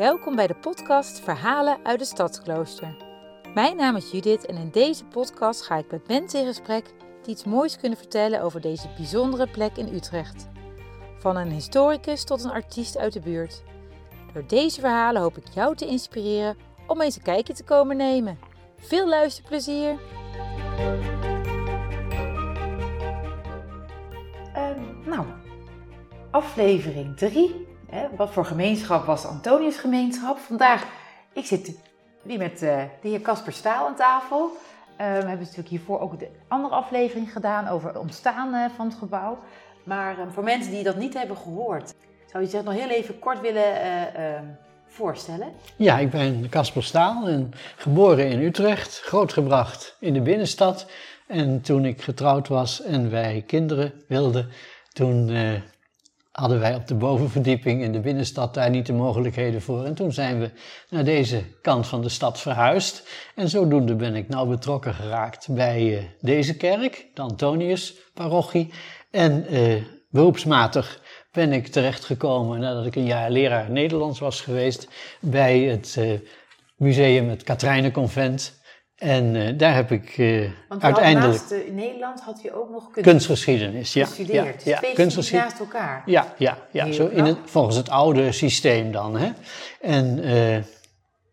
Welkom bij de podcast Verhalen uit de Stadsklooster. Mijn naam is Judith en in deze podcast ga ik met mensen in gesprek die iets moois kunnen vertellen over deze bijzondere plek in Utrecht. Van een historicus tot een artiest uit de buurt. Door deze verhalen hoop ik jou te inspireren om eens een kijkje te komen nemen. Veel luisterplezier! Ehm, nou, aflevering 3. Wat voor gemeenschap was Antonius gemeenschap? Vandaag, ik zit weer met eh, de heer Casper Staal aan tafel. Eh, we hebben natuurlijk hiervoor ook de andere aflevering gedaan over het ontstaan eh, van het gebouw. Maar ehm, voor mensen die dat niet hebben gehoord, zou je zich nog heel even kort willen ehm, voorstellen? Ja, ik ben Casper Staal en geboren in Utrecht, grootgebracht in de binnenstad. En toen ik getrouwd was en wij kinderen wilden, toen hadden wij op de bovenverdieping in de binnenstad daar niet de mogelijkheden voor. En toen zijn we naar deze kant van de stad verhuisd. En zodoende ben ik nou betrokken geraakt bij uh, deze kerk, de Antonius-parochie. En uh, beroepsmatig ben ik terechtgekomen nadat ik een jaar leraar Nederlands was geweest bij het uh, museum, het Katrijnenconvent en uh, daar heb ik uh, Want uiteindelijk. Naast in Nederland had je ook nog kunst... kunstgeschiedenis. Ja, gestudeerd. ja, ja, kunstgeschiedenis. naast elkaar. Ja, ja, ja zo in het, volgens het oude systeem dan. Hè. En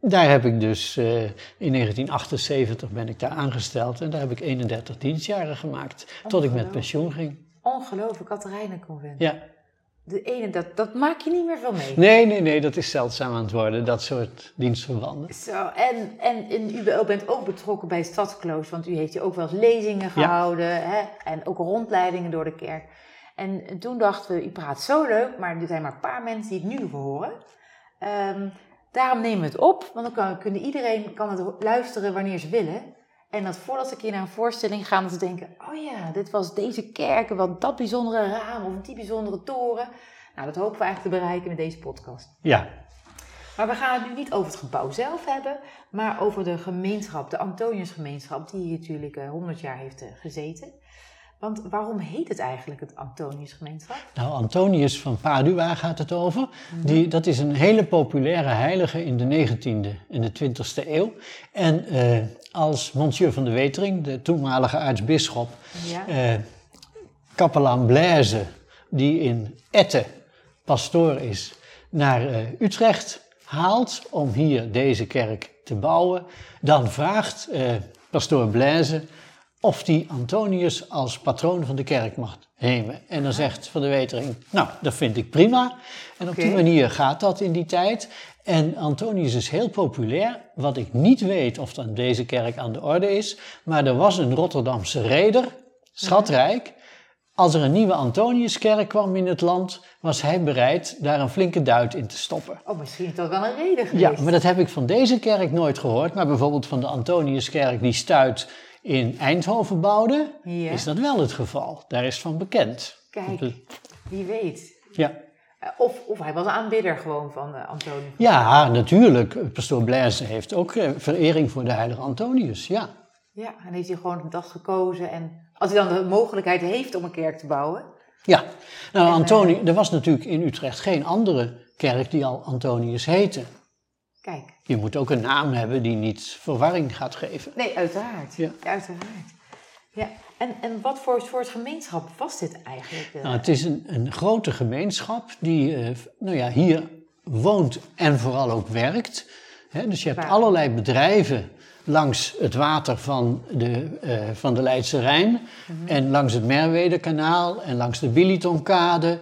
daar heb ik dus in 1978 ben ik daar aangesteld en daar heb ik 31 dienstjaren gemaakt tot ik met pensioen ging. Ongelooflijk, Katharijnenconvent. Ja. De ene, dat, dat maak je niet meer van mee. Nee, nee, nee, dat is zeldzaam aan het worden, dat soort dienstverbanden. Zo, en, en, en u bent ook betrokken bij Stadsklooster, want u heeft hier ook wel eens lezingen gehouden hè, en ook rondleidingen door de kerk. En toen dachten we, u praat zo leuk, maar er zijn maar een paar mensen die het nu horen. Um, daarom nemen we het op, want dan kan, kunnen iedereen kan het luisteren wanneer ze willen. En dat voordat ze een keer naar een voorstelling gaan, dat ze denken: oh ja, dit was deze kerk, wat dat bijzondere raam of die bijzondere toren. Nou, dat hopen we eigenlijk te bereiken met deze podcast. Ja. Maar we gaan het nu niet over het gebouw zelf hebben, maar over de gemeenschap, de Antoniusgemeenschap, die hier natuurlijk uh, 100 jaar heeft uh, gezeten. Want waarom heet het eigenlijk het Antoniusgemeenschap? Nou, Antonius van Padua gaat het over. -hmm. Die, dat is een hele populaire heilige in de 19e en de 20e eeuw. En uh, als Monsieur van de Wetering, de toenmalige aartsbisschop, ja. uh, kapelaan Blaise, die in Etten pastoor is, naar uh, Utrecht haalt om hier deze kerk te bouwen, dan vraagt pastoor Blaise of die Antonius als patroon van de kerk mag nemen. En dan zegt Van de Wetering, nou, dat vind ik prima. En op okay. die manier gaat dat in die tijd. En Antonius is heel populair. Wat ik niet weet of dan deze kerk aan de orde is, maar er was een Rotterdamse reder, schatrijk. Als er een nieuwe Antoniuskerk kwam in het land, was hij bereid daar een flinke duit in te stoppen. Oh, misschien is dat wel een reden geweest. Ja, maar dat heb ik van deze kerk nooit gehoord. Maar bijvoorbeeld van de Antoniuskerk die stuit in Eindhoven bouwde, ja. is dat wel het geval. Daar is van bekend. Kijk, wie weet. Ja. Of, of hij was aanbidder gewoon van uh, Antonius. Ja, natuurlijk. Pastoor Blaise heeft ook uh, verering voor de heilige Antonius, ja. Ja, en heeft hij gewoon dat gekozen. En als hij dan de mogelijkheid heeft om een kerk te bouwen. Ja, nou, en, Antonius, er was natuurlijk in Utrecht geen andere kerk die al Antonius heette. Kijk. Je moet ook een naam hebben die niet verwarring gaat geven. Nee, uiteraard. Ja. ja uiteraard. Ja. En, en wat voor soort gemeenschap was dit eigenlijk? Nou, het is een, een grote gemeenschap die uh, nou ja, hier woont en vooral ook werkt. He, dus je hebt Waar? allerlei bedrijven langs het water van de, uh, van de Leidse Rijn... Mm -hmm. en langs het Merwedekanaal en langs de Bilitonkade.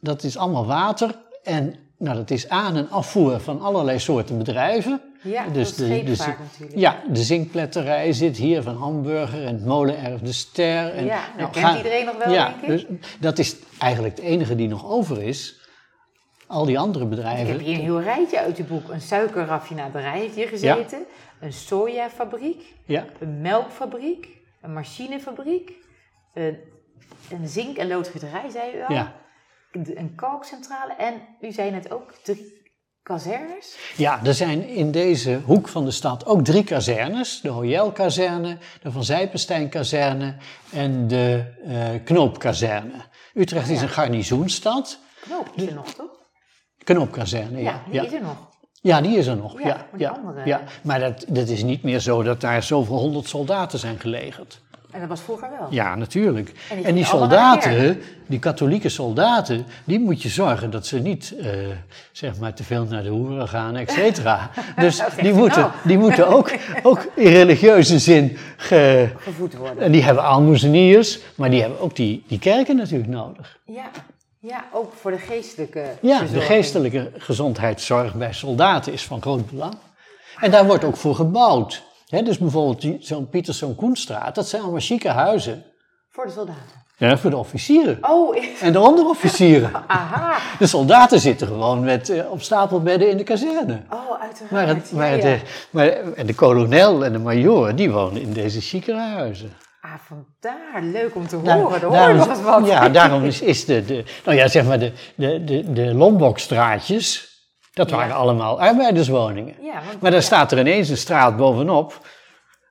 Dat is allemaal water en nou, dat is aan- en afvoer van allerlei soorten bedrijven. Ja, dus de, de, natuurlijk. Ja, de zinkpletterij zit hier van Hamburger en het molenerf De Ster. En, ja, dat nou, kent iedereen nog wel, ja, denk ik. Dus, dat is eigenlijk het enige die nog over is. Al die andere bedrijven... Ik heb hier een heel rijtje uit je boek. Een suikerraffinaderij heeft hier gezeten. Ja. Een sojafabriek. Ja. Een melkfabriek. Een machinefabriek. Een, een zink- en loodgieterij, zei u al. Ja een kalkcentrale en u zei net ook drie kazernes? Ja, er zijn in deze hoek van de stad ook drie kazernes. De Hoyel-kazerne, de Van Zijpenstein-kazerne en de uh, Knoopkazerne. Utrecht is een garnizoenstad. Knoop is er nog, toch? Knoopkazerne, ja. Ja, die ja. is er nog. Ja, die is er nog. Ja, Ja, maar die ja, andere- ja. Maar dat, dat is niet meer zo dat daar zoveel honderd soldaten zijn gelegerd. En dat was vroeger wel. Ja, natuurlijk. En die En soldaten, die katholieke soldaten, die moet je zorgen dat ze niet, eh, zeg maar, te veel naar de hoeren gaan, et cetera. Dus die moeten, nou? die moeten ook, ook in religieuze zin, ge, Gevoed worden. en die hebben aalmoezeniers, maar die hebben ook die, die kerken natuurlijk nodig. Ja. ja, ook voor de geestelijke Ja, de geestelijke gezondheidszorg bij soldaten is van groot belang. En daar wordt ook voor gebouwd. Dus bijvoorbeeld die- zo'n Pieterszoon Koenstraat, dat zijn allemaal chique huizen. Voor de soldaten. Ja, voor de officieren. Oh, is- En de onderofficieren. aha. De soldaten zitten gewoon met, eh, op stapelbedden in de kazerne. Oh, uiteraard. Maar, het, maar, ja. De, maar en de kolonel en de majoor, die wonen in deze chicere huizen. Ah, vandaar. Leuk om te Daar- horen. Daar hoor je nog eens wat. Ja, daarom is, is de, de, nou ja, zeg maar de, de, de, de Lombokstraatjes, dat Ja. waren allemaal arbeiderswoningen. Ja, want- Maar dan ja. staat er ineens een straat bovenop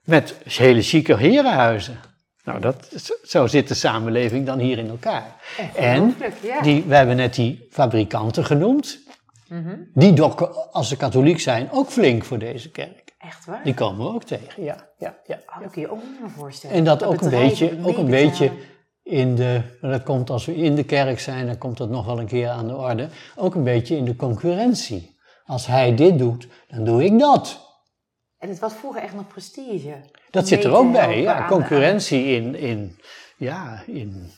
met hele chique herenhuizen. Nou, dat, zo zit de samenleving dan hier in elkaar. En die, we hebben net die fabrikanten genoemd. Mhm. Die dokken, als ze katholiek zijn, ook flink voor deze kerk. Echt waar? Die komen we ook tegen, ja. ja, ja. Oh, dat kun je ook niet meer voorstellen. En dat, ook, een beetje, ook een beetje in de, maar dat komt als we in de kerk zijn, dan komt dat nog wel een keer aan de orde, ook een beetje in de concurrentie. Als hij dit doet, dan doe ik dat. En het was vroeger echt nog prestige. Dat zit er ook bij, ja. Concurrentie in, in, ja, in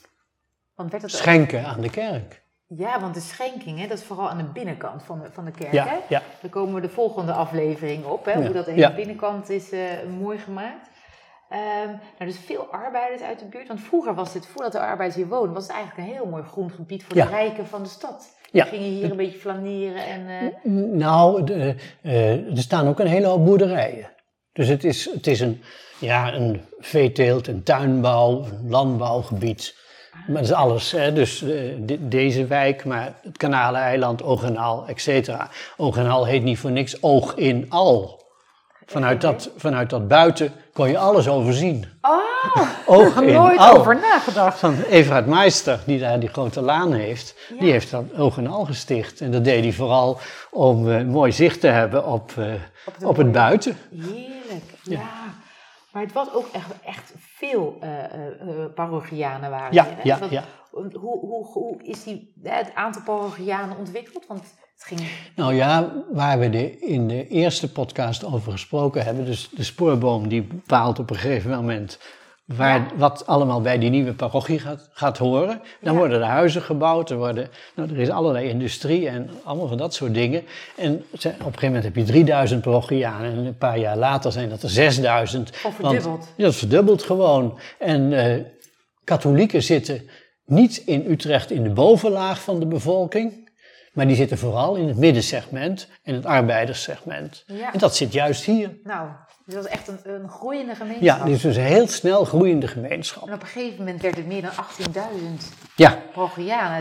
Want werd het schenken aan de kerk. Ja, want de schenking, hè, dat is vooral aan de binnenkant van de, van de kerk. Ja, hè? ja. Daar komen we de volgende aflevering op, hè, Ja, hoe dat de hele binnenkant is eh, mooi gemaakt. Ehm, nou, dus veel arbeiders uit de buurt. Want vroeger was dit, voordat de arbeiders hier woonden, was het eigenlijk een heel mooi groen gebied voor Ja. de rijken van de stad. Ja. Die gingen hier een beetje flaneren en... eh, Nou, de, eh, er staan ook een hele hoop boerderijen. Dus het is, het is een, ja, een veeteelt, een tuinbouw, een landbouwgebied. Maar dat is alles. Hè? Dus eh, de- deze wijk, maar het Kanaleiland, Ogenaal, et cetera. Ogenaal heet niet voor niks Oog in Al. Vanuit dat, vanuit dat buiten kon je alles overzien. Oh, Oog in nooit Al. over nagedacht. Van Everhard Meister, die daar die grote laan heeft, Ja. die heeft dat Oog en Al gesticht. En dat deed hij vooral om eh, mooi zicht te hebben op, eh, Op het buiten. Heerlijk, ja. Maar het was ook echt, echt veel eh, parochianen waren Ja, hier, hè? ja, Want ja. Hoe, hoe, hoe is die, het aantal parochianen ontwikkeld? Want ging... Nou ja, waar we de, in de eerste podcast over gesproken hebben, dus de spoorboom die bepaalt op een gegeven moment waar, Ja. wat allemaal bij die nieuwe parochie gaat, gaat horen. Dan Ja. worden er huizen gebouwd, er, worden, nou, er is allerlei industrie en allemaal van dat soort dingen. En op een gegeven moment heb je 3000 parochianen en een paar jaar later zijn dat er 6000. Of Want- verdubbeld. ja, dat verdubbelt gewoon. En eh, katholieken zitten niet in Utrecht in de bovenlaag van de bevolking, maar die zitten vooral in het middensegment en het arbeiderssegment. Ja. En dat zit juist hier. Nou, dit was echt een, een groeiende gemeenschap. Ja, dit is dus een heel snel groeiende gemeenschap. En op een gegeven moment werd het meer dan 18.000 Ja.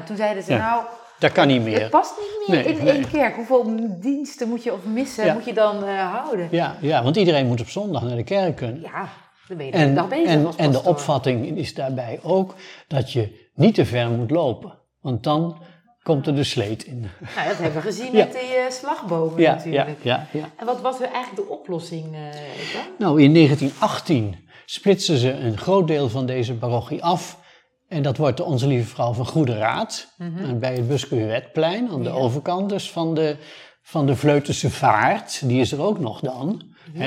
Toen zeiden ze, Ja. nou, dat kan niet het meer. past niet meer Nee, in nee. één kerk. Hoeveel diensten moet je of missen Ja. moet je dan eh, houden? Ja, ja, want iedereen moet op zondag naar de kerk kunnen. Ja, dan ben je En, dag bezig en, en de opvatting is daarbij ook dat je niet te ver moet lopen. Want dan komt er de sleet in. Nou, dat hebben we gezien Ja. met die eh, slagbomen Ja, natuurlijk. ja, ja. En wat was eigenlijk de oplossing eh, dan? Nou, in 1918 splitsen ze een groot deel van deze parochie af. En dat wordt de Onze Lieve Vrouw van Goede Raad. En bij het Buscuretplein, aan de Mhm. Overkant dus van de, van de Vleutense Vaart. Die is er ook nog dan.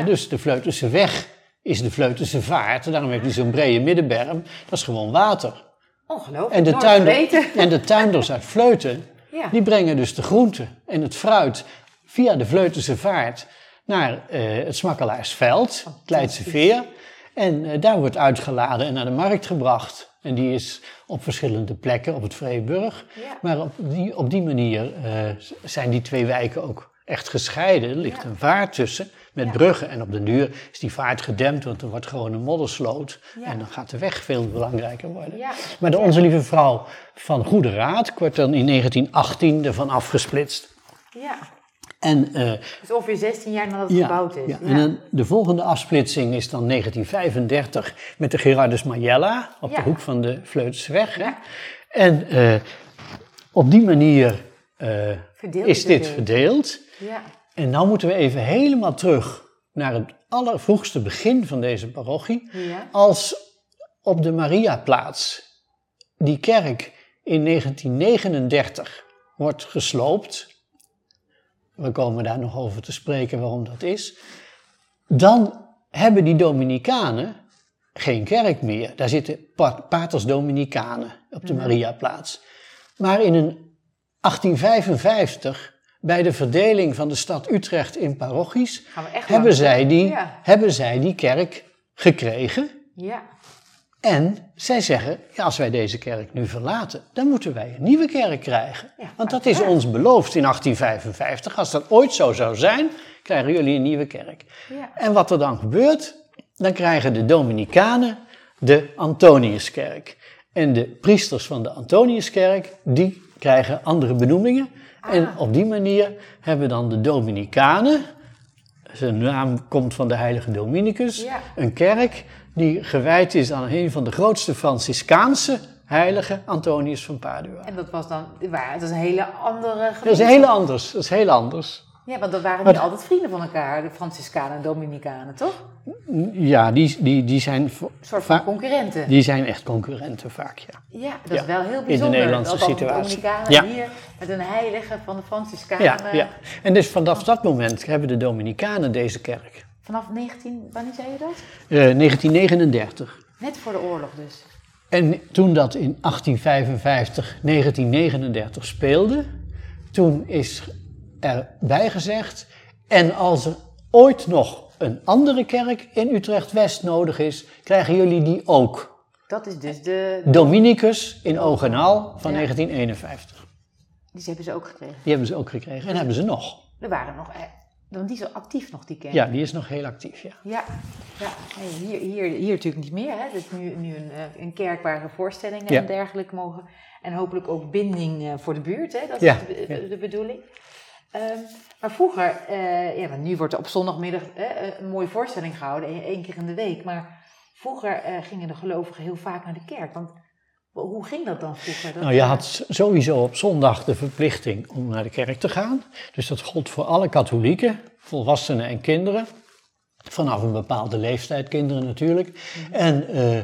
Dus de Vleutense Weg is de Vleutense Vaart. Daarom heb je zo'n brede middenberm. Dat is gewoon water. Ongelooflijk, En de, tuinder, en de tuinders uit Vleuten, Ja. die brengen dus de groenten en het fruit via de Vleutense Vaart naar eh, het Smakkelaarsveld, het Leidse Veer. En eh, daar wordt uitgeladen en naar de markt gebracht. En die is op verschillende plekken op het Vreeburg. Ja. Maar op die, op die manier eh, zijn die twee wijken ook echt gescheiden. Er ligt Ja. een vaart tussen met Ja. bruggen. En op den duur is die vaart gedempt, want er wordt gewoon een moddersloot. Ja. En dan gaat de weg veel belangrijker worden. Ja. Maar de Onze Lieve Vrouw van Goede Raad wordt dan in 1918 ervan afgesplitst. Ja, En, eh, dus ongeveer 16 jaar nadat het ja, gebouwd is. ja, en dan de volgende afsplitsing is dan 1935 met de Gerardus Majella op Ja. de hoek van de hè. Ja. En eh, op die manier eh, is dit verdeeld. En nou moeten we even helemaal terug naar het allervroegste begin van deze parochie. Ja. Als op de Mariaplaats die kerk in 1939 wordt gesloopt, we komen daar nog over te spreken waarom dat is, dan hebben die Dominicanen geen kerk meer. Daar zitten pa- paters Dominicanen op de Mariaplaats. Maar in een 1855, bij de verdeling van de stad Utrecht in parochies, hebben zij, die, Ja. hebben zij die kerk gekregen. Ja. En zij zeggen, ja, als wij deze kerk nu verlaten, dan moeten wij een nieuwe kerk krijgen. Ja, Want dat is ons beloofd in 1855. Als dat ooit zo zou zijn, krijgen jullie een nieuwe kerk. Ja. En wat er dan gebeurt, dan krijgen de Dominicanen de Antoniuskerk. En de priesters van de Antoniuskerk, die krijgen andere benoemingen. En Ah. op die manier hebben dan de Dominicanen, zijn naam komt van de heilige Dominicus, Ja. een kerk die gewijd is aan een van de grootste Franciscaanse heiligen, Antonius van Padua. En dat was dan, waar, dat is een hele andere Dat is heel anders, dat is heel anders. Ja, want dat waren niet altijd vrienden van elkaar, de Franciscanen en Dominicanen, toch? Ja, die, die, die, zijn, Een soort van va- concurrenten. die zijn echt concurrenten vaak, ja. Ja, dat Ja, is wel heel de bijzonder. Nederlandse dat dan de situatie. Dominicanen Ja. hier met een heilige van de Franciscanen. Ja, ja. En dus vanaf dat moment hebben de Dominicanen deze kerk. Vanaf 19, wanneer zei je dat? Eh, 1939. Net voor de oorlog dus. En toen dat in 1855, 1939 speelde, toen is erbij gezegd, en als er ooit nog een andere kerk in Utrecht-West nodig is, krijgen jullie die ook. Dat is dus de... Dominicus in Ogenaal van Ja. 1951. Die hebben ze ook gekregen. Die hebben ze ook gekregen en hebben ze nog. Er waren nog... eh, Want die is actief nog, die kerk. Ja, die is nog heel actief, ja. Ja, ja. Nee, hier, hier, hier natuurlijk niet meer. Hè. Het is nu, nu een, eh, een kerk waar voorstellingen Ja. en dergelijke mogen. En hopelijk ook binding eh, voor de buurt. Hè. Dat is de, de bedoeling. Ehm, maar vroeger, eh, ja, nu wordt er op zondagmiddag eh, een mooie voorstelling gehouden, één- keer in de week. Maar vroeger eh, gingen de gelovigen heel vaak naar de kerk. Want hoe ging dat dan vroeger? Dat, Nou, je eh, had sowieso op zondag de verplichting om naar de kerk te gaan. Dus dat gold voor alle katholieken, volwassenen en kinderen. Vanaf een bepaalde leeftijd, kinderen natuurlijk. En, eh,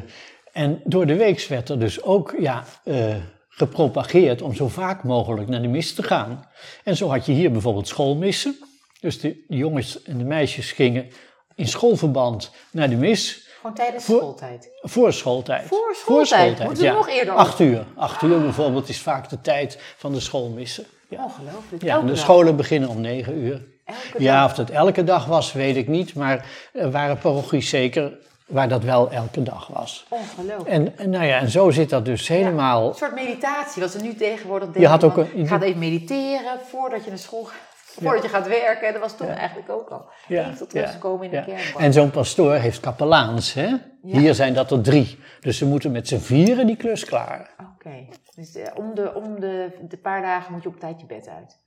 en door de week werd er dus ook ja, eh, gepropageerd om zo vaak mogelijk naar de mis te gaan. En zo had je hier bijvoorbeeld schoolmissen. Dus de jongens en de meisjes gingen in schoolverband naar de mis Gewoon tijdens voor- schooltijd. voor schooltijd. Voor schooltijd? Moeten we nog eerder Acht uur. Acht uur bijvoorbeeld is vaak de tijd van de schoolmissen. Ja, Ongelooflijk. ja de dag. scholen beginnen om negen uur. Elke Ja, dag. of dat elke dag was, weet ik niet. Maar er waren parochies zeker waar dat wel elke dag was. Ongelooflijk. En, en nou ja, en zo zit dat dus helemaal... Een soort meditatie, wat ze nu tegenwoordig deden. Je had ook een- Ga even mediteren voordat je naar school gaat. Voordat je gaat werken. Dat was toen eigenlijk ook al. Even tot rust komen in de ja. kerk. En zo'n pastoor heeft kapelaans, hè? Hier zijn dat er drie. Dus ze moeten met z'n vieren die klus klaren. Oké. Dus eh, om, de, om de, de paar dagen moet je op tijd je bed uit.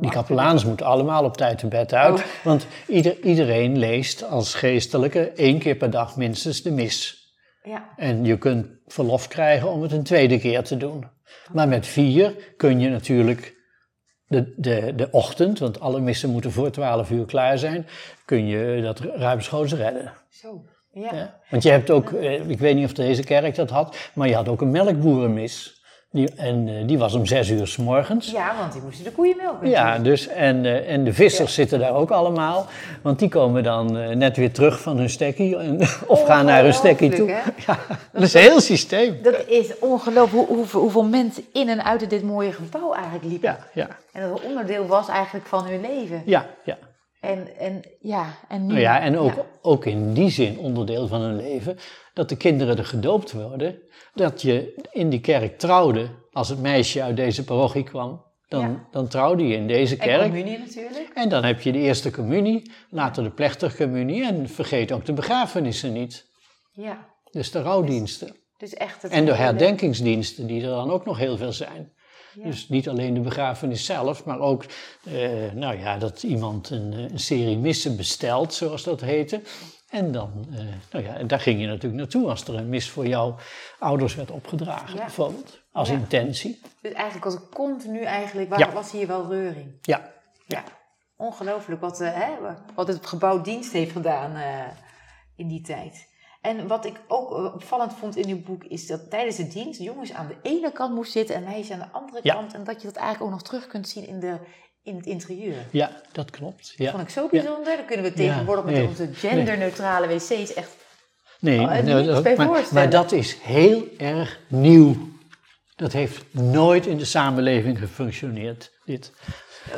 Die kapelaans moeten allemaal op tijd te bed uit. Oh. Want ieder, iedereen leest als geestelijke één keer per dag minstens de mis. Ja, En je kunt verlof krijgen om het een tweede keer te doen. Maar met vier kun je natuurlijk de, de, de ochtend, want alle missen moeten voor 12 uur klaar zijn, kun je dat ruimschoots redden. zo. Ja. Ja? Want je hebt ook, eh, ik weet niet of deze kerk dat had, maar je had ook een melkboerenmis. Die, en eh, die was om zes uur s morgens. ja, want die moesten de koeien melken. Ja, dus, en, eh, en de vissers zitten daar ook allemaal, want die komen dan eh, net weer terug van hun stekkie en- of gaan naar hun stekkie toe. Hè? Ja, dat is een heel systeem. Dat is ongelooflijk hoe, hoeveel, hoeveel mensen in en uit dit mooie gebouw eigenlijk liepen. Ja, ja, En dat onderdeel was eigenlijk van hun leven. ja, ja. En, en ja, en nu... Nou ja, en ook, ja. ook in die zin onderdeel van hun leven, dat de kinderen er gedoopt worden, dat je in die kerk trouwde, als het meisje uit deze parochie kwam, dan, Ja. dan trouwde je in deze En kerk. communie natuurlijk. En dan heb je de eerste communie, later de plechtige communie en vergeet ook de begrafenissen niet. Ja, Dus de rouwdiensten. dus echt het En de herdenkingsdiensten die er dan ook nog heel veel zijn. Ja. Dus niet alleen de begrafenis zelf, maar ook eh, nou ja, dat iemand een, eh, een serie missen bestelt, zoals dat heette. En dan, eh, nou ja, en daar ging je natuurlijk naartoe als er een mis voor jouw ouders werd opgedragen, Ja. bijvoorbeeld. Als Ja. intentie. Dus eigenlijk was het continu eigenlijk, waar Ja. was hier wel reuring. Ja, Ja. Ongelooflijk wat, eh, hè, wat het gebouw dienst heeft gedaan eh, in die tijd. En wat ik ook opvallend vond in uw boek is dat tijdens de dienst jongens aan de ene kant moest zitten en meisjes aan de andere kant. En dat je dat eigenlijk ook nog terug kunt zien in, de, in het interieur. Ja, dat klopt. Ja. Dat vond ik zo bijzonder. Dan kunnen we tegenwoordig Ja, met nee. onze genderneutrale wc's echt Nee, Oh, dat- bij maar, maar dat is heel erg nieuw. Dat heeft nooit in de samenleving gefunctioneerd, dit.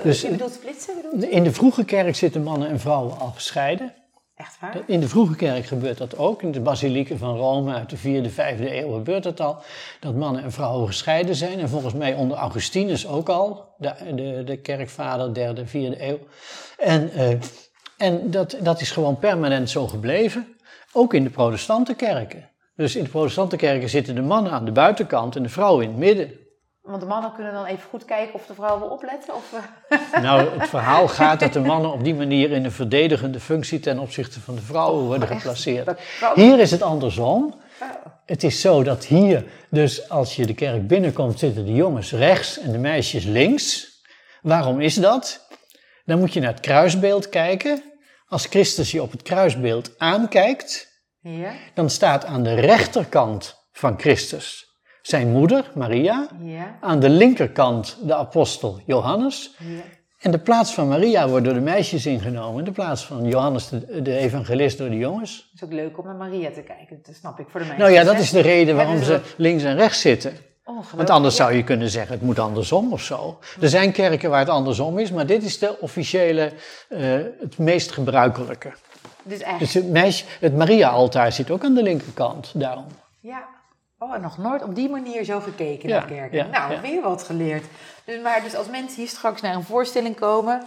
Dus je bedoelt splitsen? Bedoelt? in de vroege kerk zitten mannen en vrouwen al gescheiden. Echt waar? In de vroege kerk gebeurt dat ook. In de basilieken van Rome uit de 4e, 5e eeuw gebeurt dat al. Dat mannen en vrouwen gescheiden zijn. En volgens mij onder Augustinus ook al. De, de, de kerkvader, 3e, 4e eeuw. En, eh, en dat, dat is gewoon permanent zo gebleven. Ook in de protestante kerken. Dus in de protestante kerken zitten de mannen aan de buitenkant en de vrouwen in het midden. Want de mannen kunnen dan even goed kijken of de vrouwen wel opletten? Of, eh, Nou, het verhaal gaat dat de mannen op die manier in een verdedigende functie ten opzichte van de vrouwen worden echt? geplaceerd. Hier is het andersom. Oh, Het is zo dat hier, dus als je de kerk binnenkomt, zitten de jongens rechts en de meisjes links. Waarom is dat? Dan moet je naar het kruisbeeld kijken. Als Christus je op het kruisbeeld aankijkt, ja, dan staat aan de rechterkant van Christus zijn moeder, Maria. ja, Aan de linkerkant de apostel Johannes. ja. En de plaats van Maria wordt door de meisjes ingenomen. De plaats van Johannes, de, de evangelist, door de jongens. Het is ook leuk om naar Maria te kijken. Dat snap ik voor de meisjes. Nou ja, dat hè? is de reden waarom ze links en rechts zitten. Want anders Ja. zou je kunnen zeggen, het moet andersom of zo. Er zijn kerken waar het andersom is, maar dit is de officiële, eh, het meest gebruikelijke. Dus echt, Dus het, meisje, het Maria-altaar zit ook aan de linkerkant, daarom. ja. Oh, en nog nooit op die manier zo gekeken naar kerken. nou, weer wat geleerd. Dus, maar dus als mensen hier straks naar een voorstelling komen,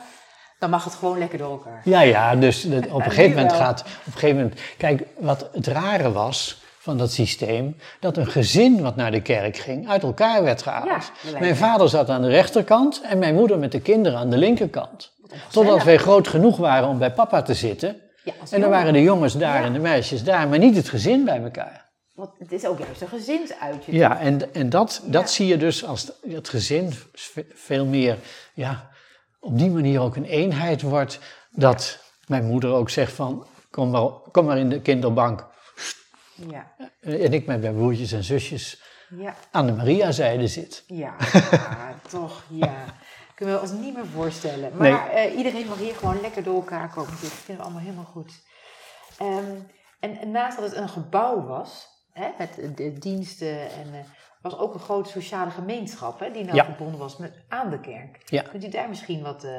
dan mag het gewoon lekker door elkaar. Ja, ja, dus dat- op een gegeven moment gaat, op een gegeven moment, kijk, wat het rare was van dat systeem, dat een gezin wat naar de kerk ging, uit elkaar werd gehaald. Ja, mijn vader zat aan de rechterkant en mijn moeder met de kinderen aan de linkerkant. Totdat wij groot genoeg waren om bij papa te zitten. Ja, En dan jongen. waren de jongens daar Ja. en de meisjes daar, maar niet het gezin bij elkaar. Want het is ook juist een gezinsuitje. Ja, en, en dat, dat Ja. zie je dus als het- gezin ve- veel meer, ja, op die manier ook een eenheid wordt. Dat mijn moeder ook zegt van, kom maar, kom maar in de kinderbank. Ja, En ik met mijn broertjes en zusjes ja, aan de Maria-zijde zit. ja. Toch, ja. Kunnen we ons niet meer voorstellen. Maar eh, iedereen mag hier gewoon lekker door elkaar komen. Dat vinden we allemaal helemaal goed. Ehm, en, en naast dat het een gebouw was, hè, met de, diensten en... eh, was ook een grote sociale gemeenschap hè, die nou Ja. verbonden was met, aan de kerk. Ja. Kunt u daar misschien wat eh,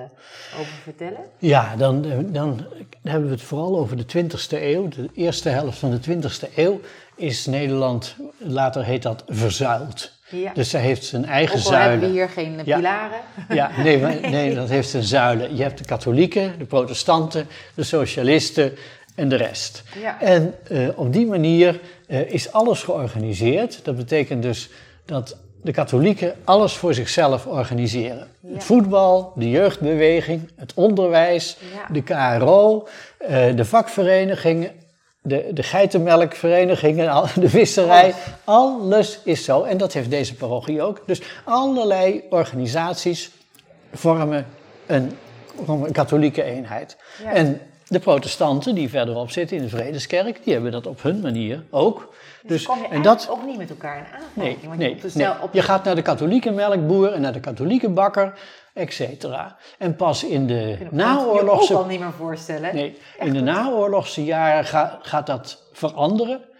over vertellen? Ja, dan, eh, dan hebben we het vooral over de 20e eeuw. De eerste helft van de 20e eeuw is Nederland, later heet dat, verzuild. Ja. Dus zij heeft zijn eigen ook al hebben we zuilen. hier geen Ja. pilaren. Ja, nee, maar- nee, dat heeft een zuilen. Je hebt de katholieken, de protestanten, de socialisten en de rest. Ja. En eh, op die manier eh, is alles georganiseerd. Dat betekent dus dat de katholieken alles voor zichzelf organiseren. Ja. Het voetbal, de jeugdbeweging, het onderwijs, Ja. de KRO, eh, de vakverenigingen, de, de geitenmelkverenigingen, de visserij. Alles is zo. En dat heeft deze parochie ook. Dus allerlei organisaties vormen een, een katholieke eenheid. En de protestanten die verderop zitten in de Vredeskerk, die hebben dat op hun manier ook. Dus, kom je en dat, ook niet met elkaar in aanraking. nee, want nee, je, dus nee. wel op je gaat naar de katholieke melkboer en naar de katholieke bakker, et cetera. En pas in de je ook naoorlogse al niet meer voorstellen. Nee, in de naoorlogse jaren ga- gaat dat veranderen.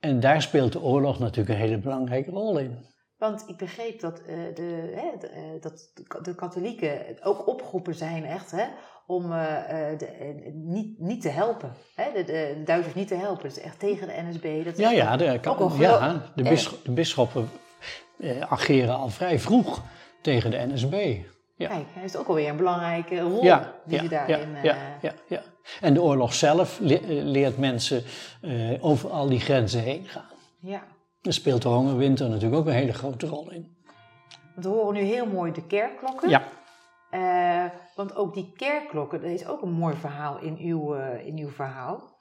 En daar speelt de oorlog natuurlijk een hele belangrijke rol in. Want ik begreep dat, eh, de, hè, de, eh, dat de katholieken ook opgeroepen zijn echt, hè, om eh, eh, de, eh, niet, niet te helpen. Hè, de, de, de Duitsers niet te helpen. Dus echt tegen de NSB. Dat is Ja, ja, de, ook een ja, de, bisschoppen eh, ageren al vrij vroeg tegen de NSB. Ja. Kijk, hij is ook alweer een belangrijke rol Ja, die ja, ze daarin... ja, ja, ja. En de oorlog zelf le- leert mensen over al die grenzen heen gaan. ja. Daar speelt de hongerwinter natuurlijk ook een hele grote rol in. We horen nu heel mooi de kerkklokken. Ja, Eh, want ook die kerkklokken, dat is ook een mooi verhaal in uw, eh, in uw verhaal.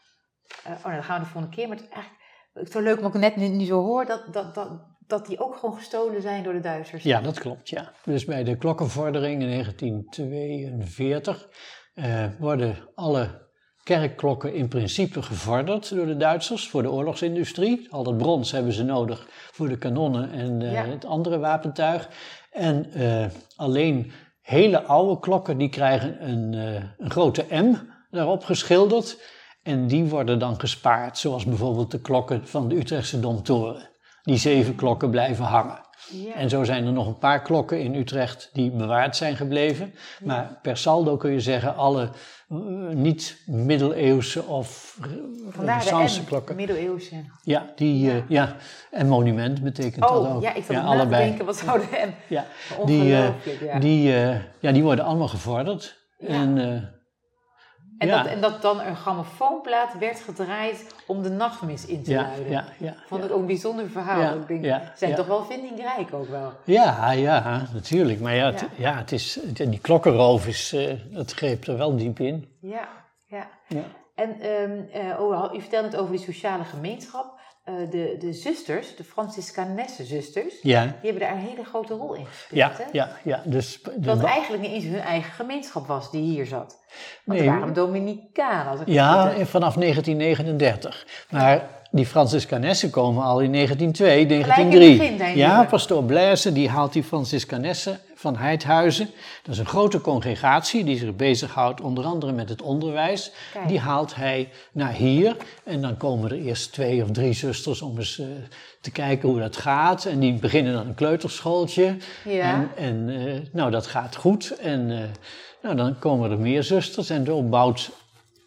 Eh, oh, nou, dan gaan we de volgende keer. Maar het is eigenlijk zo leuk, omdat ik net nu, nu zo hoor, dat, dat, dat dat die ook gewoon gestolen zijn door de Duitsers. Ja, dat klopt, ja. Dus bij de klokkenvordering in 1942 eh, worden alle kerkklokken in principe gevorderd door de Duitsers voor de oorlogsindustrie. Al dat brons hebben ze nodig voor de kanonnen en Ja. het andere wapentuig. En alleen hele oude klokken die krijgen een, eh, een grote M daarop geschilderd. En die worden dan gespaard, zoals bijvoorbeeld de klokken van de Utrechtse Domtoren. Die zeven klokken blijven hangen. Ja. En zo zijn er nog een paar klokken in Utrecht die bewaard zijn gebleven. Maar per saldo kun je zeggen, alle eh, niet-middeleeuwse of renaissance klokken. middeleeuwse. Ja, die, eh, ja, en monument betekent dat Oh, ook. ja, ik zat ja, ja, allebei. denken, wat zou de M... Ja, die, eh, ja. die, eh, ja, die worden allemaal gevorderd. Ja. En, En, ja, dat, en dat dan een grammofoonplaat werd gedraaid om de nachtmis in te luiden. ja, ja, Ik vond het ook een bijzonder verhaal. Ik denk, zijn toch wel vindingrijk ook wel. Ja, ja, natuurlijk. Maar ja, het, Ja. het is, die klokkenroof is, eh, dat greep er wel diep in. Ja, ja. Ja. En ehm, eh, oh, u vertelde het over die sociale gemeenschap. Eh, de, de zusters, de Franciscanesse zusters, Ja, die hebben daar een hele grote rol in gespeeld. ja, hè? ja, ja. Dus Dat eigenlijk niet eens hun eigen gemeenschap was die hier zat. Want Nee. er waren Dominicanen, als ik het Ja, vanaf 1939. Maar die Franciscanessen komen al in 1902, in het 1903. begin ja, pastoor Blaise die haalt die Franciscanessen van Heidhuizen. Dat is een grote congregatie die zich bezighoudt onder andere met het onderwijs. Kijk. Die haalt hij naar hier. En dan komen er eerst twee of drie zusters om eens eh, te kijken hoe dat gaat. En die beginnen dan een kleuterschooltje. Ja. En, en eh, nou, dat gaat goed. En eh, nou, dan komen er meer zusters. En zo bouwt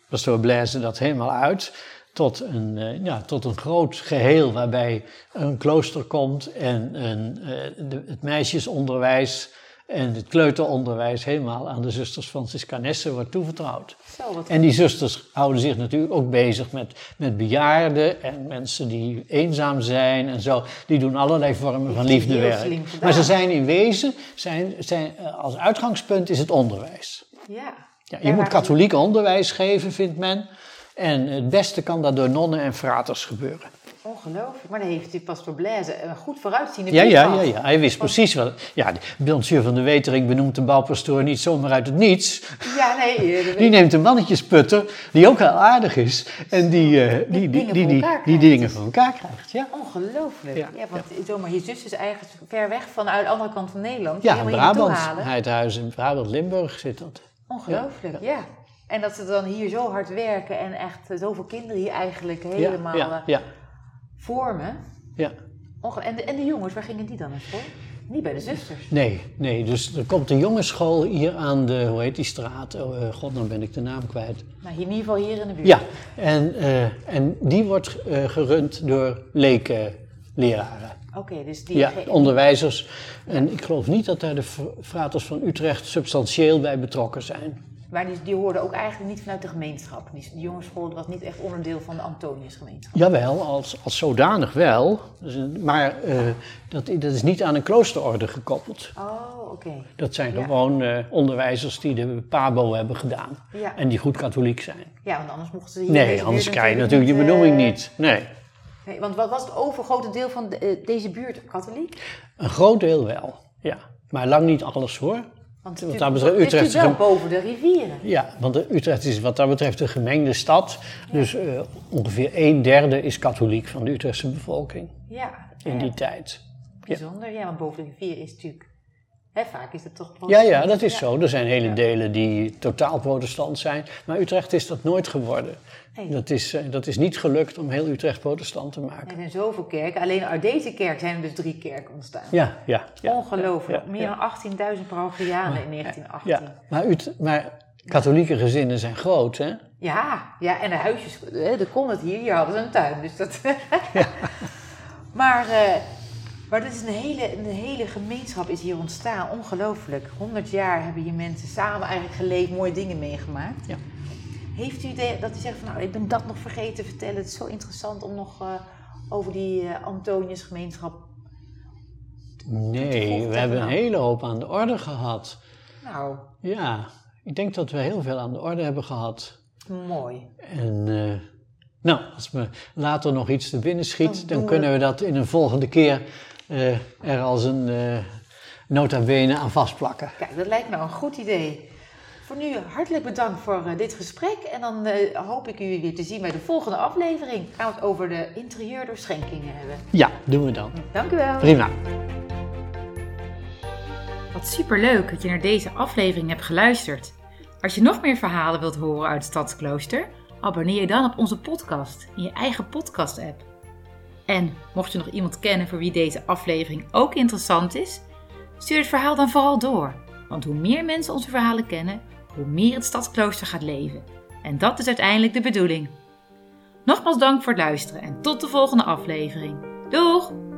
pastoor Blaise dat helemaal uit tot een, eh, ja, tot een groot geheel waarbij een klooster komt en een, eh, de, het meisjesonderwijs en het kleuteronderwijs helemaal aan de zusters Franciscanessen wordt toevertrouwd. Zo, wat En die zusters houden zich natuurlijk ook bezig met, met bejaarden en mensen die eenzaam zijn en zo. Die doen allerlei vormen van liefdewerk. Maar ze zijn in wezen, zijn, zijn, eh, als uitgangspunt is het onderwijs. Ja. Ja, je moet katholiek onderwijs geven, vindt men. En het beste kan dat door nonnen en fraters gebeuren. Ongelooflijk. Maar dan heeft die pastoor Blaise een goed vooruitziende Ja, ja, ja, ja, hij wist precies wat. Ja, Monsieur van de Wetering benoemt de bouwpastoor niet zomaar uit het niets. Ja, nee. eh, Die neemt een mannetjesputter, die ook heel aardig is. En die, eh, die, die, dingen die, die, elkaar die krijgt. dingen voor elkaar krijgt. Ja, Ongelooflijk. Ja, Ja, want zomaar je zus is eigenlijk ver weg vanuit de andere kant van Nederland. ja naartoe Brabant. Heidhuis in Brabant-Limburg zit dat. Ongelooflijk, ja. En dat ze dan hier zo hard werken en echt eh, zoveel kinderen hier eigenlijk helemaal ja, ja, eh, ja, vormen. ja. En, de, en de jongens, waar gingen die dan naar school? Niet bij de zusters. Nee, nee, dus er komt een jongensschool hier aan de, hoe heet die straat? Oh, eh, god, dan ben ik de naam kwijt. Nou, hier in ieder geval hier in de buurt. Ja, en, en die wordt gerund door lekenleraren. Oké, dus die... Ja, onderwijzers. En ik geloof niet dat daar de fraters van Utrecht substantieel bij betrokken zijn. Maar die, die hoorden ook eigenlijk niet vanuit de gemeenschap. Die, die jongensschool was niet echt onderdeel van de Antoniusgemeenschap. Jawel, als, als zodanig wel. Dus, maar eh, dat, dat is niet aan een kloosterorde gekoppeld. Oh, oké. Dat zijn Ja. gewoon eh, onderwijzers die de PABO hebben gedaan. Ja. En die goed katholiek zijn. ja, want anders mochten ze hier Nee, anders krijg je natuurlijk je benoeming eh, niet. Nee, Nee, want wat was het overgrote deel van de- deze buurt katholiek? een groot deel wel. Ja, maar lang niet alles hoor. Want Wat dat betreft, Utrecht is wel boven de rivieren. Ja, want Utrecht is wat dat betreft een gemengde stad. Dus eh, ongeveer een derde is katholiek van de Utrechtse bevolking Ja, in die tijd. bijzonder. Ja, want boven de rivieren is natuurlijk... Vaak is het toch... Ja, ja, protestant. dat is zo. Er zijn hele Ja. delen die totaal protestant zijn. Maar Utrecht is dat nooit geworden. Nee. Dat is, eh, dat is niet gelukt om heel Utrecht protestant te maken. Er zijn zoveel kerken. Alleen uit deze kerk zijn er dus drie kerken ontstaan. Ja, ja, ja. Ongelooflijk. ja, Meer ja. dan 18.000 parochianen in 1918. Ja, maar, Ut- maar katholieke gezinnen zijn groot, hè? Ja, ja, en de huisjes, hè, de kon het hier, hier hadden ze een tuin. Dus dat... maar, eh, maar dat is een hele, een hele gemeenschap is hier ontstaan. Ongelooflijk. 100 jaar hebben hier mensen samen eigenlijk geleefd, mooie dingen meegemaakt. Ja. Heeft u de, dat u zegt van nou, ik ben dat nog vergeten te vertellen. Het is zo interessant om nog eh, over die eh Antonius gemeenschap. Nee, we hebben een hele hoop aan de orde gehad. Nou, Ja, ik denk dat we heel veel aan de orde hebben gehad. mooi. En eh, nou, als me later nog iets te binnen schiet, Dan dan, doen we- kunnen we dat in een volgende keer eh, er als een uh, nota bene aan vastplakken. Kijk, dat lijkt me een goed idee. Voor nu hartelijk bedankt voor dit gesprek. En dan hoop ik u weer te zien bij de volgende aflevering. Gaan we het over de interieurdoorschenkingen hebben. Ja, doen we dan. Dank u wel. Prima. Wat superleuk dat je naar deze aflevering hebt geluisterd. Als je nog meer verhalen wilt horen uit het Stadsklooster, abonneer je dan op onze podcast in je eigen podcast-app. En mocht je nog iemand kennen voor wie deze aflevering ook interessant is, stuur het verhaal dan vooral door. Want hoe meer mensen onze verhalen kennen, hoe meer het Stadsklooster gaat leven. En dat is uiteindelijk de bedoeling. Nogmaals dank voor het luisteren en tot de volgende aflevering. Doeg!